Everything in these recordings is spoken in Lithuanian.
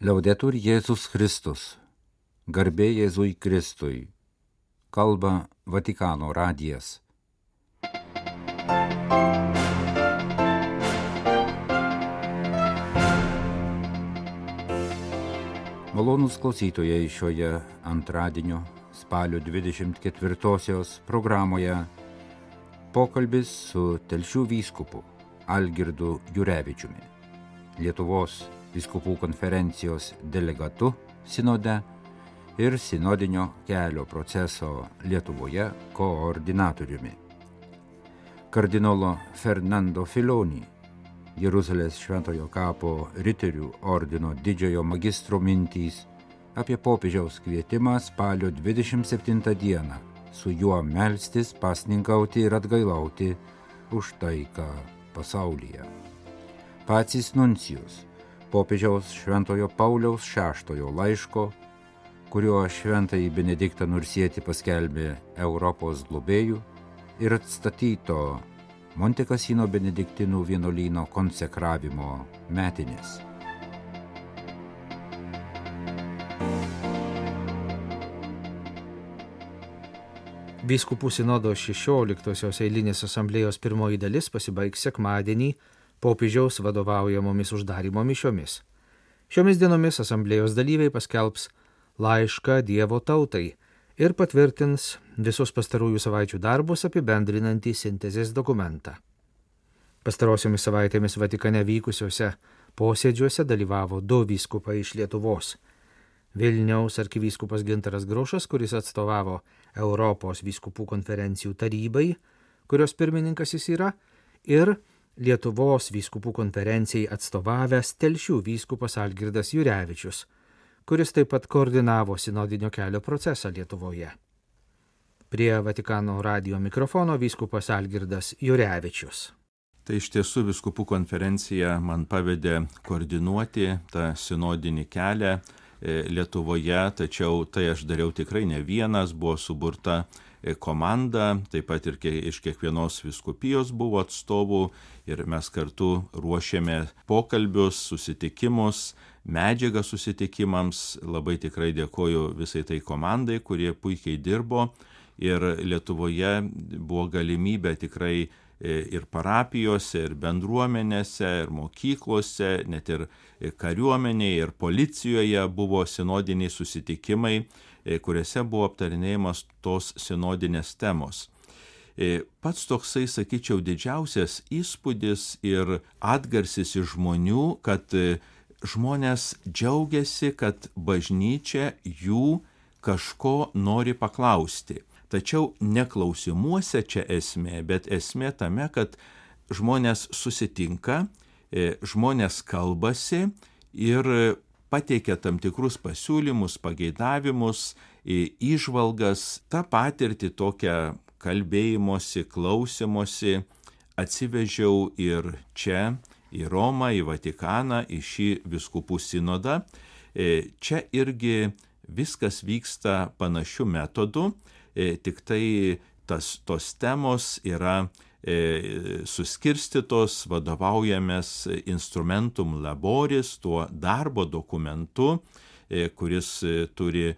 Liaudetur Jėzus Kristus. Garbė Jėzui Kristui. Kalba Vatikano radijas. Malonus klausytojai šioje antradienio spalio 24-osios programoje pokalbis su Telšių vyskupu Algirdu Jurevičiumi, Lietuvos viskupų konferencijos delegatu sinode ir sinodinio kelio proceso Lietuvoje koordinatoriumi. Kardinolo Fernando Filoni, Jeruzalės Šventojo kapo riterių ordino didžiojo magistro mintys apie popiežiaus kvietimą spalio 27 dieną su juo melstis, pasninkauti ir atgailauti už taiką pasaulyje. Patys nuncijus popiežiaus Šventojo Pauliaus VI laiško, kuriuo šventąjį Benediktą Nursietį paskelbė Europos globėjų ir atstatyto Montekasino Benediktinų vienuolyno konsekravimo metinės. Vyskupų sinodo 16-osios eilinės asamblėjos pirmoji dalis pasibaigs sekmadienį popiežiaus vadovaujamomis uždarimo mišiomis. Šiomis dienomis asamblėjos dalyviai paskelbs laišką Dievo tautai ir patvirtins visus pastarųjų savaičių darbus apibendrinantį sintezės dokumentą. Pastarosiomis savaitėmis Vatikane vykusiuose posėdžiuose dalyvavo du vyskupai iš Lietuvos. Vilniaus arkivyskupas Gintaras Grušas, kuris atstovavo Europos vyskupų konferencijų tarybai, kurios pirmininkas jis yra, ir Lietuvos vyskupų konferencijai atstovavęs Telšių vyskupas Algirdas Jurevičius, kuris taip pat koordinavo sinodinio kelio procesą Lietuvoje. Prie Vatikano radio mikrofono vyskupas Algirdas Jurevičius. Tai iš tiesų viskupų konferencija man pavedė koordinuoti tą sinodinį kelią Lietuvoje, tačiau tai aš dariau tikrai ne vienas, buvo suburta komanda, taip pat ir iš kiekvienos viskupijos buvo atstovų ir mes kartu ruošėme pokalbius, susitikimus, medžiagą susitikimams. Labai tikrai dėkoju visai tai komandai, kurie puikiai dirbo ir Lietuvoje buvo galimybė tikrai ir parapijose, ir bendruomenėse, ir mokyklose, net ir kariuomenėje, ir policijoje buvo sinodiniai susitikimai, kuriuose buvo aptarinėjimas tos sinodinės temos. Pats toksai, sakyčiau, didžiausias įspūdis ir atgarsis iš žmonių, kad žmonės džiaugiasi, kad bažnyčia jų kažko nori paklausti. Tačiau neklausimuose čia esmė, bet esmė tame, kad žmonės susitinka, žmonės kalbasi ir pateikia tam tikrus pasiūlymus, pageidavimus, įžvalgas, tą patirtį tokią kalbėjimosi, klausimosi atsivežiau ir čia, į Romą, į Vatikaną, į šį viskupų sinodą. Čia irgi viskas vyksta panašių metodų, tik tai tas, tos temos yra suskirstytos, vadovaujamės instrumentum laboris, tuo darbo dokumentu, kuris turi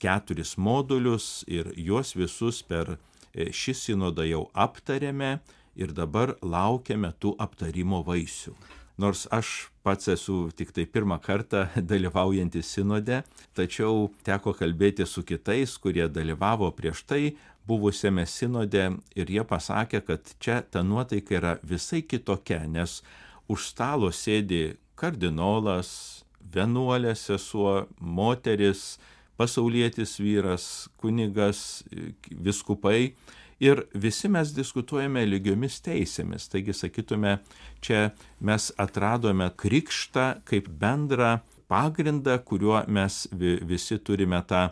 keturis modulius ir juos visus per šį sinodą jau aptarėme ir dabar laukiame tų aptarimo vaisių. Nors aš pats esu tik tai pirmą kartą dalyvaujantis sinode, tačiau teko kalbėti su kitais, kurie dalyvavo prieš tai buvusiame sinode ir jie pasakė, kad čia ta nuotaika yra visai kitokia, nes už stalo sėdi kardinolas, vienuolė sesuo, moteris, pasaulietis vyras, kunigas, viskupai ir visi mes diskutuojame lygiomis teisėmis. Taigi, sakytume, čia mes atradome krikštą kaip bendrą pagrindą, kuriuo mes visi turime tą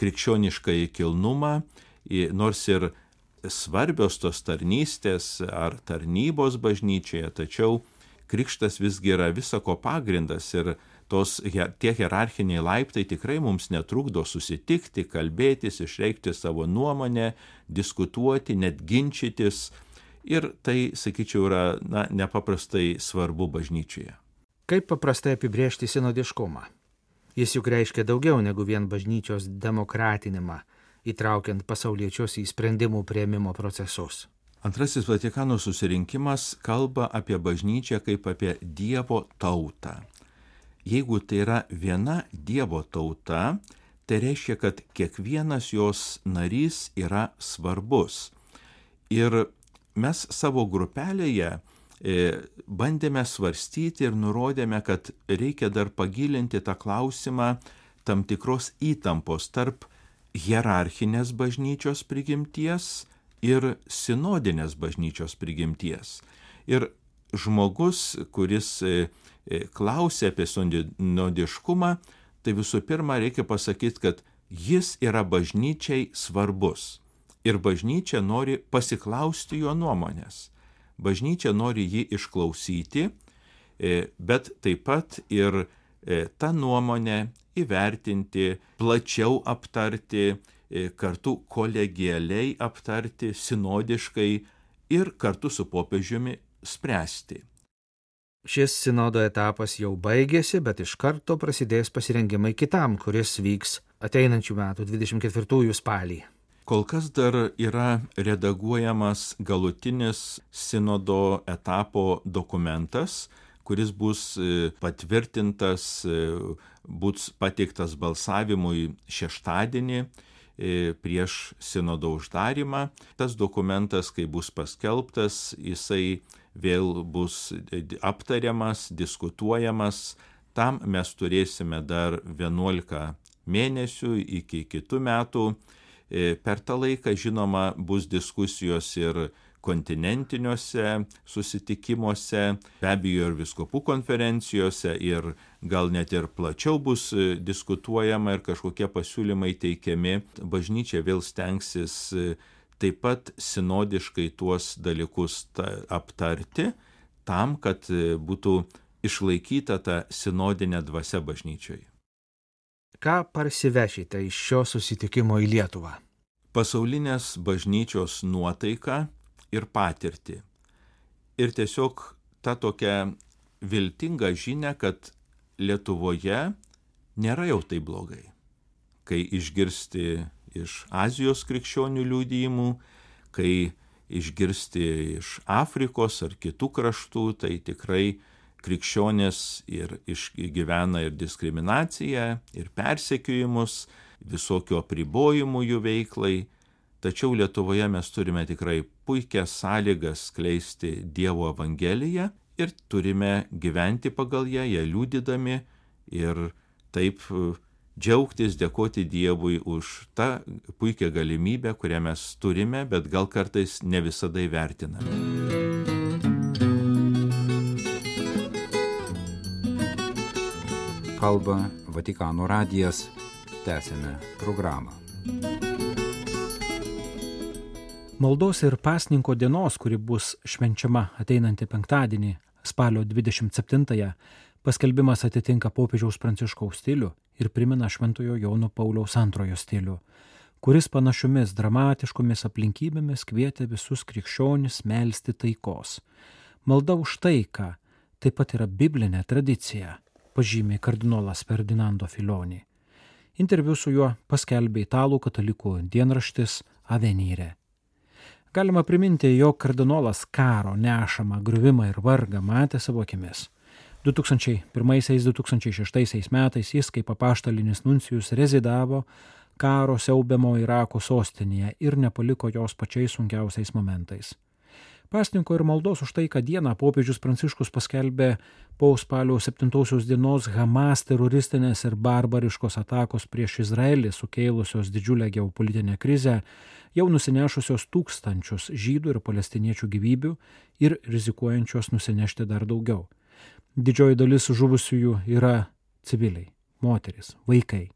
krikščionišką įkilnumą, nors ir svarbios tos tarnystės ar tarnybos bažnyčioje, tačiau krikštas visgi yra visako pagrindas ir tos, tie hierarchiniai laiptai tikrai mums netrukdo susitikti, kalbėtis, išreikšti savo nuomonę, diskutuoti, net ginčytis. Ir tai, sakyčiau, yra na, nepaprastai svarbu bažnyčioje. Kaip paprastai apibriežti sinodiškumą? Jis juk reiškia daugiau negu vien bažnyčios demokratinimą, įtraukiant pasauliečius į sprendimų prieimimo procesus. Antrasis Vatikano susirinkimas kalba apie bažnyčią kaip apie Dievo tautą. Jeigu tai yra viena Dievo tauta, tai reiškia, kad kiekvienas jos narys yra svarbus. Ir mes savo grupelėje E, bandėme svarstyti ir nurodėme, kad reikia dar pagilinti tą klausimą tam tikros įtampos tarp hierarchinės bažnyčios prigimties ir sinodinės bažnyčios prigimties. Ir žmogus, kuris e, e, klausė apie sinodiškumą, tai visų pirma reikia pasakyti, kad jis yra bažnyčiai svarbus. Ir bažnyčia nori pasiklausti jo nuomonės bažnyčia nori jį išklausyti, e, bet taip pat ir tą nuomonę įvertinti, plačiau aptarti, kartu kolegialiai aptarti, sinodiškai ir kartu su popiežiumi spręsti. Šis sinodo etapas jau baigėsi, bet iš karto prasidės pasirengimai kitam, kuris vyks ateinančių metų 24 spalį. Kol kas dar yra redaguojamas galutinis sinodo etapo dokumentas, kuris bus e, patvirtintas, e, bus pateiktas balsavimui šeštadienį e, prieš sinodo uždarimą. Tas dokumentas, kai bus paskelbtas, jisai vėl bus aptariamas, diskutuojamas. Tam mes turėsime dar 11 mėnesių iki kitų metų E, per tą laiką, žinoma, bus diskusijos ir kontinentiniuose susitikimuose, be abejo ir viskopų konferencijose ir gal net ir plačiau bus e, diskutuojama ir kažkokie pasiūlymai teikiami. Bažnyčia vėl stengsis e, taip pat sinodiškai tuos dalykus ta, aptarti, tam, kad būtų išlaikyta ta sinodinė dvasia bažnyčioje. Ką parsivešite iš šio susitikimo į Lietuvą? Pasaulinės bažnyčios nuotaiką ir patirtį. Ir tiesiog ta tokia viltinga žinia, kad Lietuvoje nėra jau taip blogai. Kai išgirsti iš Azijos krikščionių liūdėjimų, kai išgirsti iš Afrikos ar kitų kraštų, tai tikrai krikščionės ir išgyvena ir diskriminaciją, ir persekiojimus, visokių apribojimų jų veiklai. Tačiau Lietuvoje mes turime tikrai puikias sąlygas skleisti Dievo Evangeliją ir turime gyventi pagal ją, ją liūdydami ir taip e, džiaugtis, dėkoti Dievui už tą puikią galimybę, kurią mes turime, bet gal kartais ne visada įvertiname. kalba Vatikano radijas. Tęsime programą. Maldos ir pasninko dienos, kuri bus švenčiama ateinantį penktadienį, spalio 27-ąją, paskelbimas atitinka popiežiaus pranciškaus stilių ir primena Šventojo Jono Pauliaus antrojo stilių, kuris panašiomis dramatiškomis aplinkybėmis kvietė visus krikščionis melstį taikos. Malda už taiką taip pat yra biblinė tradicija pažymė kardinolas Ferdinando Filoni. Interviu su juo paskelbė italų katalikų dienraštis Avenyre. Galima priminti, jog kardinolas karo nešamą griuvimą ir vargą matė savo akimis. 2001-2006 metais jis kaip apaštalinis nuncijus rezidavo karo siaubiamo Irako sostinėje ir nepaliko jos pačiais sunkiausiais momentais. Pasninko ir maldos už taiką dieną popiežius Pranciškus paskelbė po spalio 7 dienos Hamas teroristinės ir barbariškos atakos prieš Izraelį sukėlusios didžiulę geopolitinę krizę, jau nusinešusios tūkstančius žydų ir palestiniečių gyvybių ir rizikuojančios nusinešti dar daugiau. Didžioji dalis žuvusiųjų yra civiliai, moteris, vaikai.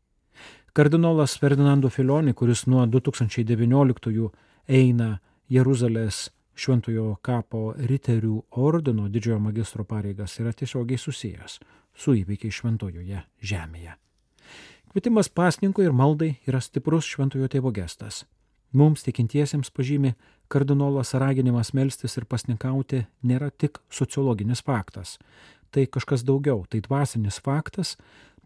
Kardinolas Ferdinando Filoni, kuris nuo 2019 eina Jeruzalės Šventojo kapo riterių ordino didžiojo magistro pareigas yra tiesiogiai susijęs su įvykiai šventojoje žemėje. Kvietimas pasninkui ir maldai yra stiprus šventojo tėvo gestas. Mums tikintiesiems pažymi kardinolas raginimas melstis ir pasninkauti nėra tik sociologinis faktas. tai kažkas daugiau, tai dvasinis faktas,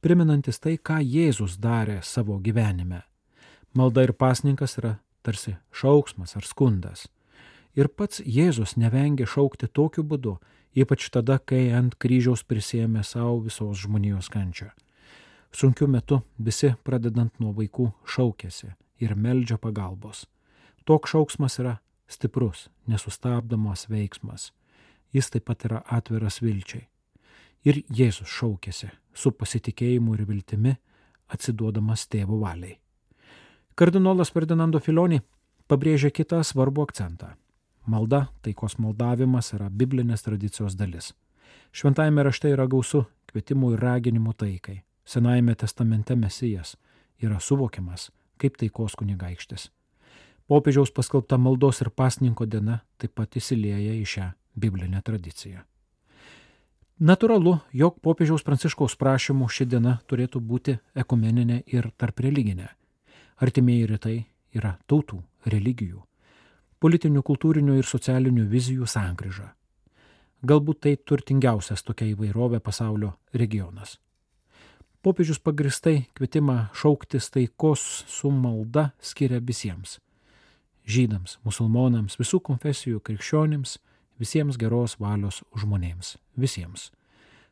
priminantis tai, ką Jėzus darė savo gyvenime. Malda ir pasninkas yra tarsi šauksmas ar skundas. Ir pats Jėzus nevengė šaukti tokiu būdu, ypač tada, kai ant kryžiaus prisėmė savo visos žmonijos kančią. Sunkiu metu visi, pradedant nuo vaikų, šaukėsi ir meldžia pagalbos. Toks šauksmas yra stiprus, nesustabdomas veiksmas. Jis taip pat yra atviras vilčiai. Ir Jėzus šaukėsi su pasitikėjimu ir viltimi, atsiduodamas tėvo valiai. Kardinolas Ferdinando Filoni pabrėžia kitą svarbų akcentą. Malda, taikos maldavimas yra biblinės tradicijos dalis. Šventajame rašte yra gausu kvietimų ir raginimų taikai. Senajame testamente Mesijas yra suvokiamas kaip taikos kunigaikštis. Popiežiaus paskelbta maldos ir pasninko diena taip pat įsilieja į šią biblinę tradiciją. Naturalu, jog popiežiaus pranciškaus prašymų ši diena turėtų būti ekumeninė ir tarp religinė. Artimieji rytai yra tautų, religijų, politinių, kultūrinių ir socialinių vizijų sankryža. Galbūt tai turtingiausias tokia įvairovė pasaulio regionas. Popiežius pagristai kvietimą šauktis taikos su malda skiria visiems - žydams, musulmonams, visų konfesijų krikščionims, visiems geros valios žmonėms, visiems.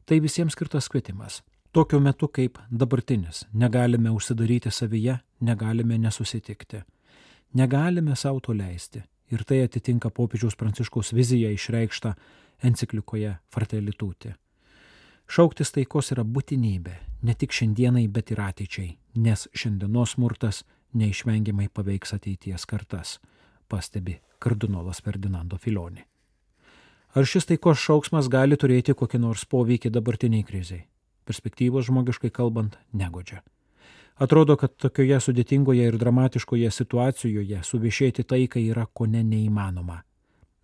Tai visiems skirtas kvietimas. Tokiu metu kaip dabartinis negalime užsidaryti savyje, negalime nesusitikti. Negalime savo to leisti. Ir tai atitinka popiežiaus pranciškaus viziją išreikštą enciklikoje Fratelitūti. Šauktis taikos yra būtinybė, ne tik šiandienai, bet ir ateičiai, nes šiandienos smurtas neišvengiamai paveiks ateities kartas, pastebi kardinolas Ferdinando Filoni. Ar šis taikos šauksmas gali turėti kokį nors poveikį dabartiniai kriziai? Perspektyvos žmogiškai kalbant negodžia. Atrodo, kad tokioje sudėtingoje ir dramatiškoje situacijoje suviešėti taikai yra ko ne neįmanoma.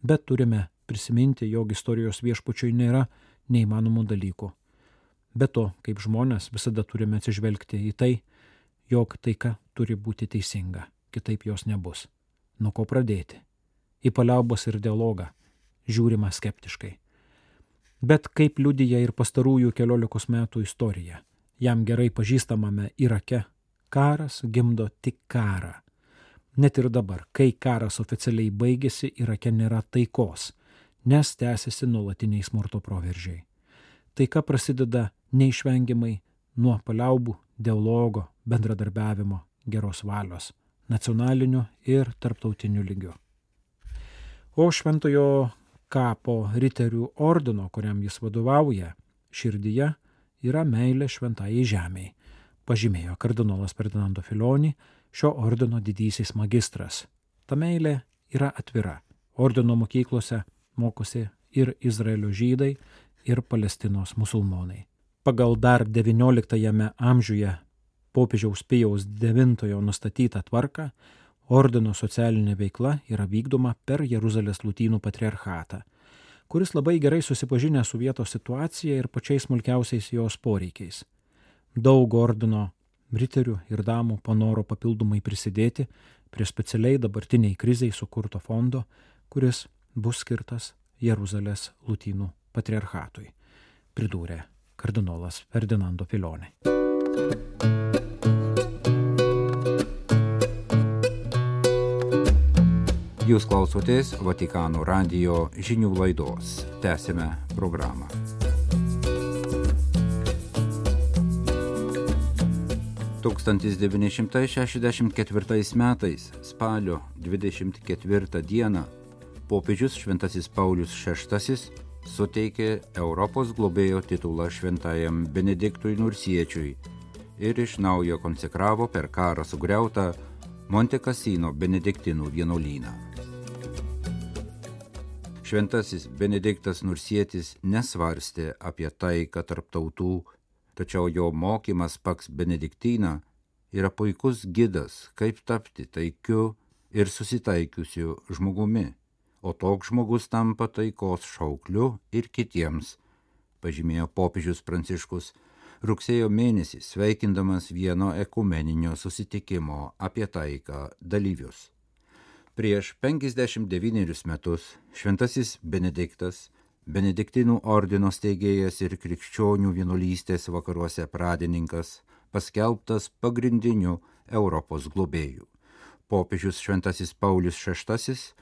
Bet turime prisiminti, jog istorijos viešpučiui nėra neįmanomų dalykų. Be to, kaip žmonės visada turime atsižvelgti į tai, jog taika turi būti teisinga, kitaip jos nebus. Nuo ko pradėti? Į paliaubos ir dialogą žiūrima skeptiškai. Bet kaip liudyja ir pastarųjų keliolikos metų istorija, jam gerai pažįstamame Irake, karas gimdo tik karą. Net ir dabar, kai karas oficialiai baigėsi, Irake nėra taikos, nes tęsiasi nuolatiniai smurto proveržiai. Taika prasideda neišvengiamai nuo paliaubų, dialogo, bendradarbiavimo, geros valios, nacionaliniu ir tarptautiniu lygiu. O šventojo kapo riterių ordino, kuriam jis vadovauja, širdyje yra meilė šventai žemiai, pažymėjo kardinolas Ferdinando Filoni, šio ordino didysis magistras. Ta meilė yra atvira. Ordino mokyklose mokosi ir Izraelio žydai, ir Palestinos musulmonai. Pagal dar XIX amžiuje popiežiaus Pijaus IX nustatytą tvarką, ordino socialinė veikla yra vykdoma per Jeruzalės lūtynų patriarchatą, kuris labai gerai susipažinę su vietos situacija ir pačiais smulkiausiais jos poreikiais. Daug ordino riterių ir damų panoro papildomai prisidėti prie specialiai dabartiniai kriziai sukurto fondo, kuris bus skirtas Jeruzalės lūtynų patriarchatui, pridūrė kardinolas Ferdinando Filionė. Jūs klausotės Vatikano radio žinių laidos. Tęsime programą. Tūkstantis 964 metais spalio 24 dieną popiežius Šventasis Paulius VI suteikė Europos globėjo titulą šventajam Benediktui Nursiečiui ir iš naujo konsekravo per karą sugriautą Monte Cassino Benediktinų vienuolyną. Šventasis Benediktas Nursietis nesvarstė apie taiką tarp tautų, tačiau jo mokymas paks Benediktyną yra puikus gidas, kaip tapti taikiu ir susitaikiusiu žmogumi, o toks žmogus tampa taikos šaukliu ir kitiems, pažymėjo popiežius Pranciškus rugsėjo mėnesį sveikindamas vieno ekumeninio susitikimo apie taiką dalyvius. Prieš 59 metus šventasis Benediktas Benediktinų ordino steigėjas ir krikščionių vienuolystės vakaruose pradininkas, paskelbtas pagrindiniu Europos globėjų. Popiežius Šventasis Paulius VI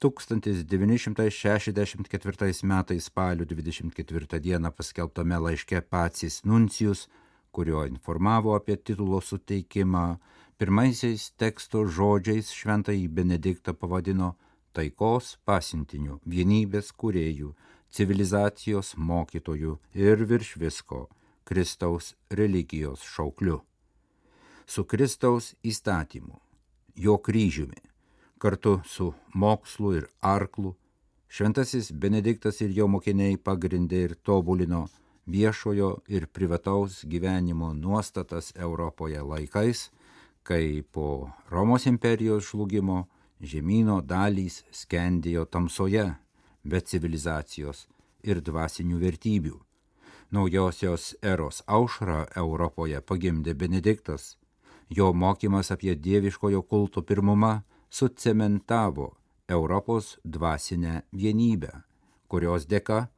1964 metais spalio 24 dieną paskelbtame laiške Pacis Nuncijus, kurio informavo apie titulo suteikimą, pirmaisiais teksto žodžiais šventąjį Benediktą pavadino taikos pasintiniu, vienybės kuriejų, civilizacijos mokytojų ir virš visko Kristaus religijos šaukliu. Su Kristaus įstatymu, jo kryžiumi, kartu su mokslu ir arklu, šventasis Benediktas ir jo mokiniai pagrindė ir tobulino viešojo ir privataus gyvenimo nuostatas Europoje laikais, kai po Romos imperijos žlugimo žemynų dalys skendėjo tamsoje, be civilizacijos ir dvasinių vertybių. Naujosios eros aušrą Europoje pagimdė Benediktas. Jo mokymas apie dieviškojo kulto pirmumą sucementavo Europos dvasinę vienybę, kurios dėka,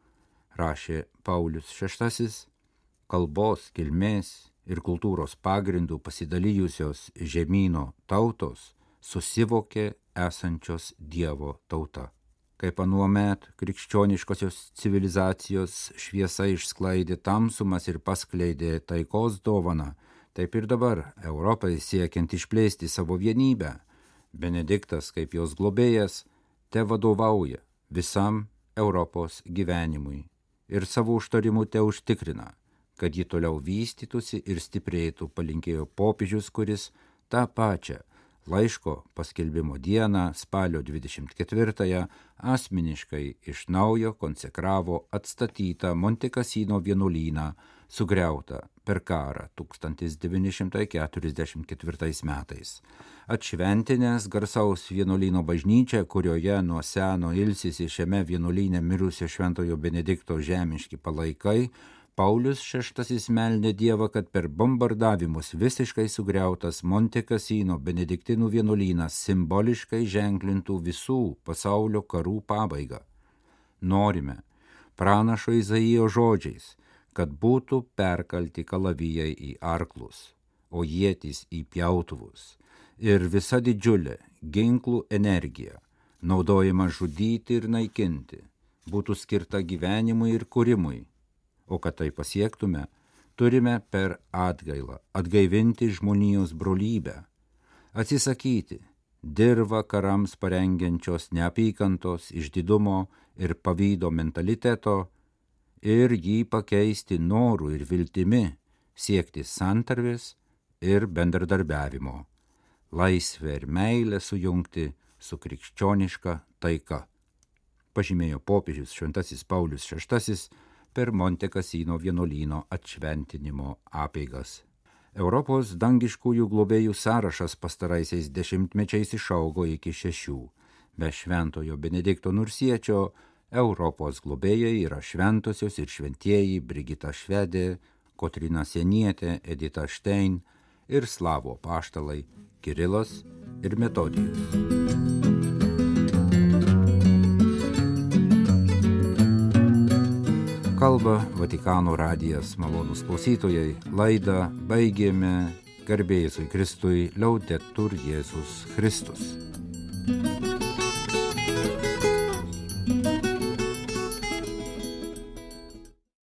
rašė Paulius VI, kalbos, kilmės ir kultūros pagrindų pasidalijusios žemynų tautos susivokė esančios Dievo tauta. Kaip anuomet krikščioniškosios civilizacijos šviesa išsklaidė tamsumas ir paskleidė taikos dovaną, taip ir dabar Europai siekiant išplėsti savo vienybę, Benediktas kaip jos globėjas te vadovauja visam Europos gyvenimui ir savo užtarimu te užtikrina, kad ji toliau vystytųsi ir stiprėtų, palinkėjo popiežius, kuris tą pačią laiško paskelbimo dieną, spalio 24-ąją, asmeniškai iš naujo konsekravo atstatytą Montekasino vienuolyną, sugriautą per karą 1944 metais. Atšventinės garsaus vienuolyno bažnyčią, kurioje nuo seno ilsisi šiame vienuolyne mirusio šventojo Benedikto žemiški palaikai, Paulius VI meldė Dievą, kad per bombardavimus visiškai sugriautas Montekasino benediktinų vienuolynas simboliškai ženklintų visų pasaulio karų pabaigą. Norime, pranašo Izaijo žodžiais, kad būtų perkalti kalavijai į arklus, o jėtys į pjautuvus ir visa didžiulė ginklų energija, naudojama žudyti ir naikinti, būtų skirta gyvenimui ir kūrimui o kad tai pasiektume, turime per atgailą atgaivinti žmonijos brolybę, atsisakyti dirba karams parengiančios neapykantos, išdidumo ir pavydo mentaliteto ir jį pakeisti norų ir viltimi siekti santarvės ir bendradarbiavimo, laisvę ir meilę sujungti su krikščioniška taika. Pažymėjo popiežius Šventasis Paulius VI per Montekasino vienuolyno atšventinimo apeigas. Europos dangiškųjų globėjų sąrašas pastaraisiais dešimtmečiais išaugo iki šešių. Be šventojo Benedikto Nursiečio Europos globėjai yra šventosios ir šventieji Brigita Švedė, Kotrina Senietė, Edita Štein ir slavo paštalai Kirilas ir Metodijus. Kalba Vatikano radijas malonus klausytojai. Laidą baigėme garbėjusui Kristui liaudetur Jėzus Kristus. thank you